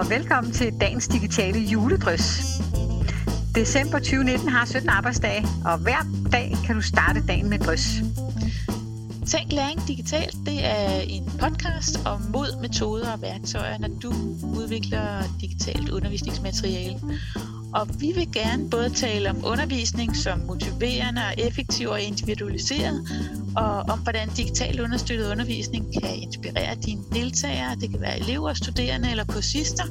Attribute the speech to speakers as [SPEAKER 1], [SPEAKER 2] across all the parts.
[SPEAKER 1] og velkommen til dagens digitale juledrys. December 2019 har 17 arbejdsdage, og hver dag kan du starte dagen med drys.
[SPEAKER 2] Tænk læring digitalt, det er en podcast om mod, metoder og værktøjer, når du udvikler digitalt undervisningsmateriale. Og vi vil gerne både tale om undervisning som motiverende og effektiv og individualiseret, og om hvordan digital understøttet undervisning kan inspirere dine deltagere, det kan være elever, studerende eller kursister,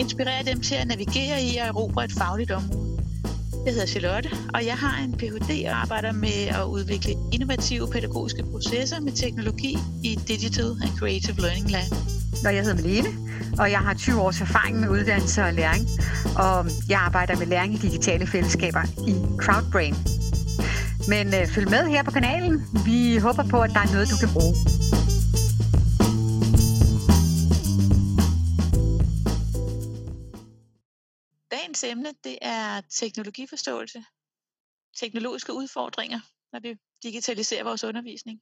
[SPEAKER 2] inspirere dem til at navigere i og erobre et fagligt område. Jeg hedder Charlotte, og jeg har en Ph.D. og arbejder med at udvikle innovative pædagogiske processer med teknologi i Digital and Creative Learning Lab.
[SPEAKER 1] Og jeg hedder Malene, og jeg har 20 års erfaring med uddannelse og læring, og jeg arbejder med læring i digitale fællesskaber i Crowdbrain. Men øh, følg med her på kanalen. Vi håber på, at der er noget, du kan bruge.
[SPEAKER 2] Dagens emne, det er teknologiforståelse. Teknologiske udfordringer, når vi digitaliserer vores undervisning.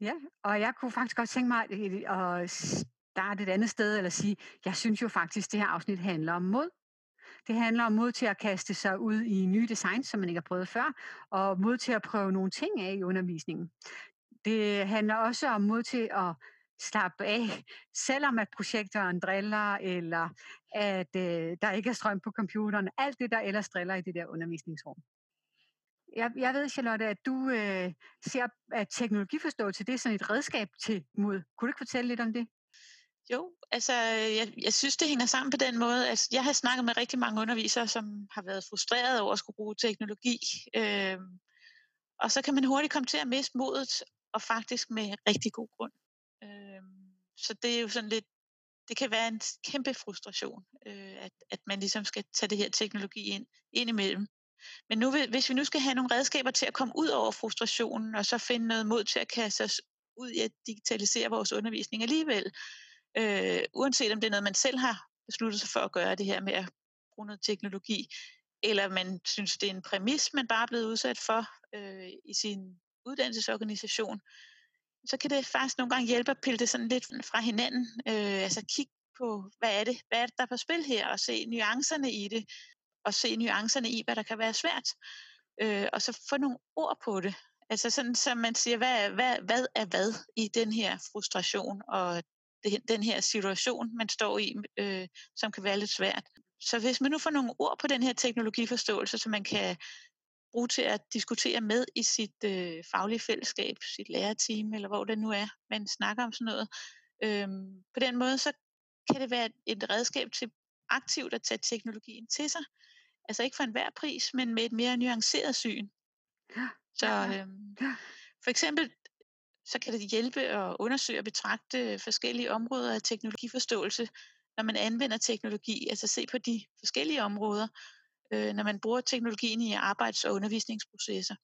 [SPEAKER 1] Ja, og jeg kunne faktisk godt tænke mig øh, at starte et andet sted, eller sige, jeg synes jo faktisk, det her afsnit handler om mod. Det handler om mod til at kaste sig ud i nye designs, som man ikke har prøvet før, og mod til at prøve nogle ting af i undervisningen. Det handler også om mod til at slappe af, selvom at projektoren driller, eller at øh, der ikke er strøm på computeren. Alt det, der ellers driller i det der undervisningsrum. Jeg, jeg ved, Charlotte, at du øh, ser, at teknologiforståelse det er sådan et redskab til mod. Kunne du ikke fortælle lidt om det?
[SPEAKER 2] Jo, altså øh, jeg, jeg synes, det hænger sammen på den måde. Altså, jeg har snakket med rigtig mange undervisere, som har været frustrerede over at skulle bruge teknologi. Øh, og så kan man hurtigt komme til at miste modet, og faktisk med rigtig god grund. Øh, så det er jo sådan lidt, det kan være en kæmpe frustration, øh, at, at man ligesom skal tage det her teknologi ind, ind imellem. Men nu, hvis vi nu skal have nogle redskaber til at komme ud over frustrationen, og så finde noget mod til at kaste os ud i at digitalisere vores undervisning alligevel, øh, uanset om det er noget, man selv har besluttet sig for at gøre det her med at bruge noget teknologi, eller man synes, det er en præmis, man bare er blevet udsat for øh, i sin uddannelsesorganisation, så kan det faktisk nogle gange hjælpe at pille det sådan lidt fra hinanden. Øh, altså kigge på, hvad er det, hvad er det, der er på spil her, og se nuancerne i det, og se nuancerne i, hvad der kan være svært, øh, og så få nogle ord på det. Altså sådan, så man siger, hvad, hvad, hvad er hvad i den her frustration, og det, den her situation, man står i, øh, som kan være lidt svært. Så hvis man nu får nogle ord på den her teknologiforståelse, så man kan bruge til at diskutere med i sit øh, faglige fællesskab, sit lærerteam, eller hvor det nu er, man snakker om sådan noget. Øhm, på den måde, så kan det være et redskab til aktivt at tage teknologien til sig. Altså ikke for enhver pris, men med et mere nuanceret syn. Så øhm, for eksempel, så kan det hjælpe at undersøge og betragte forskellige områder af teknologiforståelse, når man anvender teknologi, altså se på de forskellige områder, øh, når man bruger teknologien i arbejds- og undervisningsprocesser.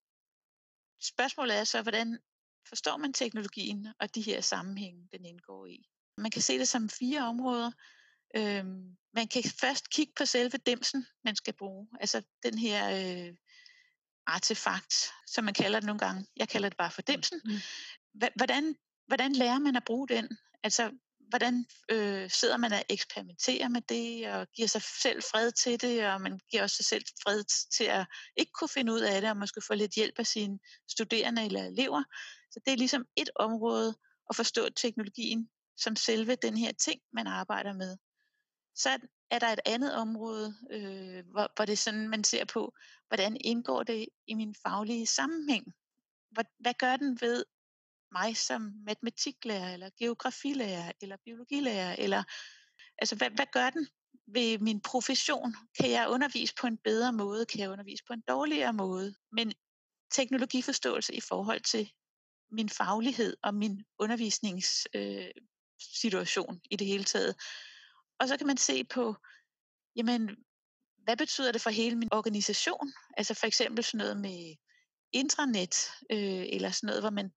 [SPEAKER 2] Spørgsmålet er så, hvordan forstår man teknologien og de her sammenhænge, den indgår i. Man kan se det som fire områder. Øhm, man kan først kigge på selve dimsen, man skal bruge. Altså den her øh, artefakt, som man kalder det nogle gange. Jeg kalder det bare for dimsen. Mm. Hvordan, hvordan lærer man at bruge den? Altså, hvordan øh, sidder man og eksperimenterer med det, og giver sig selv fred til det, og man giver også sig selv fred til at ikke kunne finde ud af det, og måske få lidt hjælp af sine studerende eller elever. Så det er ligesom et område at forstå teknologien som selve den her ting, man arbejder med. Så er der et andet område, øh, hvor, hvor det er sådan, man ser på, hvordan indgår det i min faglige sammenhæng? Hvad, hvad gør den ved mig som matematiklærer, eller geografilærer, eller biologilærer, eller altså hvad, hvad gør den ved min profession? Kan jeg undervise på en bedre måde? Kan jeg undervise på en dårligere måde? Men teknologiforståelse i forhold til min faglighed og min undervisningssituation øh, i det hele taget. Og så kan man se på, jamen, hvad betyder det for hele min organisation? Altså for eksempel sådan noget med intranet, øh, eller sådan noget, hvor man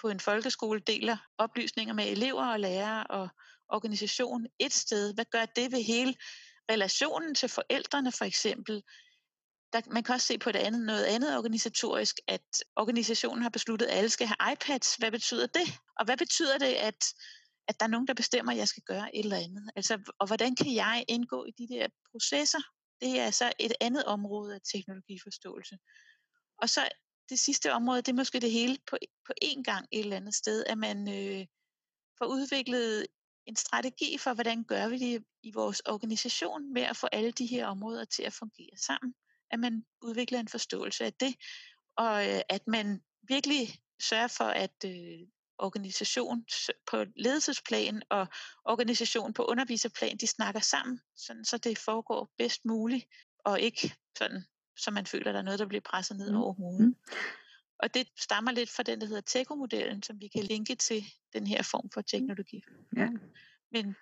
[SPEAKER 2] på en folkeskole deler oplysninger med elever og lærere og organisation et sted. Hvad gør det ved hele relationen til forældrene for eksempel? Der, man kan også se på det andet, noget andet organisatorisk, at organisationen har besluttet, at alle skal have iPads. Hvad betyder det? Og hvad betyder det, at, at der er nogen, der bestemmer, at jeg skal gøre et eller andet. Altså, og hvordan kan jeg indgå i de der processer? Det er så et andet område af teknologiforståelse. Og så det sidste område, det er måske det hele på, på én gang et eller andet sted, at man øh, får udviklet en strategi for, hvordan gør vi det i vores organisation med at få alle de her områder til at fungere sammen. At man udvikler en forståelse af det, og øh, at man virkelig sørger for, at øh, organisation på ledelsesplan og organisation på underviserplan, de snakker sammen, sådan, så det foregår bedst muligt, og ikke sådan, så man føler, at der er noget, der bliver presset ned mm. over hovedet. Mm. Og det stammer lidt fra den, der hedder TECO-modellen, som vi kan linke til den her form for teknologi. Ja. Men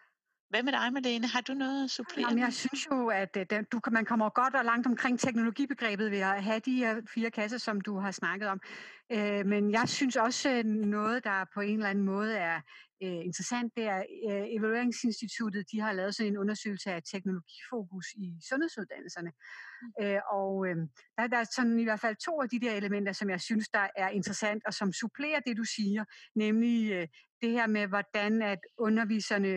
[SPEAKER 2] hvad med dig, Malene? Har du noget at supplere?
[SPEAKER 1] Jamen, jeg synes jo, at øh, du, man kommer godt og langt omkring teknologibegrebet ved at have de her fire kasser, som du har snakket om. Øh, men jeg synes også øh, noget, der på en eller anden måde er interessant, det er Evalueringsinstituttet, de har lavet sådan en undersøgelse af teknologifokus i sundhedsuddannelserne. Mm. og der, der er sådan i hvert fald to af de der elementer, som jeg synes, der er interessant, og som supplerer det, du siger, nemlig det her med, hvordan at underviserne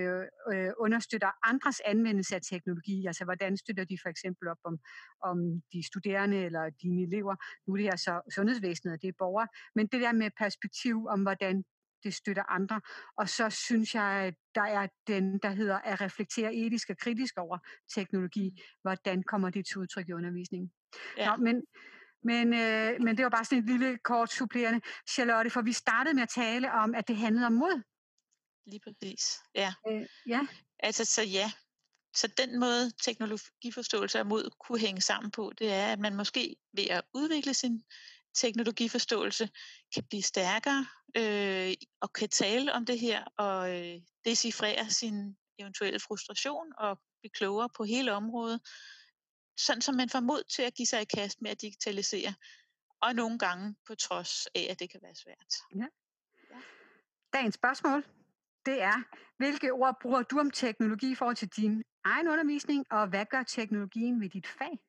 [SPEAKER 1] øh, understøtter andres anvendelse af teknologi. Altså, hvordan støtter de for eksempel op om, om de studerende eller dine elever. Nu er det her så sundhedsvæsenet, og det er borgere. Men det der med perspektiv om, hvordan det støtter andre. Og så synes jeg, at der er den, der hedder at reflektere etisk og kritisk over teknologi. Hvordan kommer det til udtryk i undervisningen? Ja. Nå, men men, øh, men det var bare sådan et lille kort supplerende, Charlotte, for vi startede med at tale om, at det handlede om mod.
[SPEAKER 2] Lige præcis, ja. Øh, ja. Altså, så ja. Så den måde teknologiforståelse af mod kunne hænge sammen på, det er, at man måske ved at udvikle sin teknologiforståelse kan blive stærkere øh, og kan tale om det her og øh, decifrere sin eventuelle frustration og blive klogere på hele området sådan som man får mod til at give sig i kast med at digitalisere, og nogle gange på trods af, at det kan være svært. Ja.
[SPEAKER 1] ja. Dagens spørgsmål, det er, hvilke ord bruger du om teknologi i forhold til din egen undervisning, og hvad gør teknologien ved dit fag?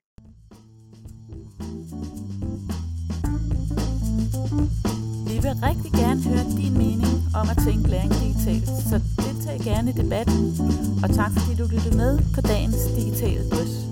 [SPEAKER 3] Vil rigtig gerne høre din mening om at tænke læring digitalt, så deltag gerne i debatten. Og tak fordi du lyttede med på dagens digitale drøs.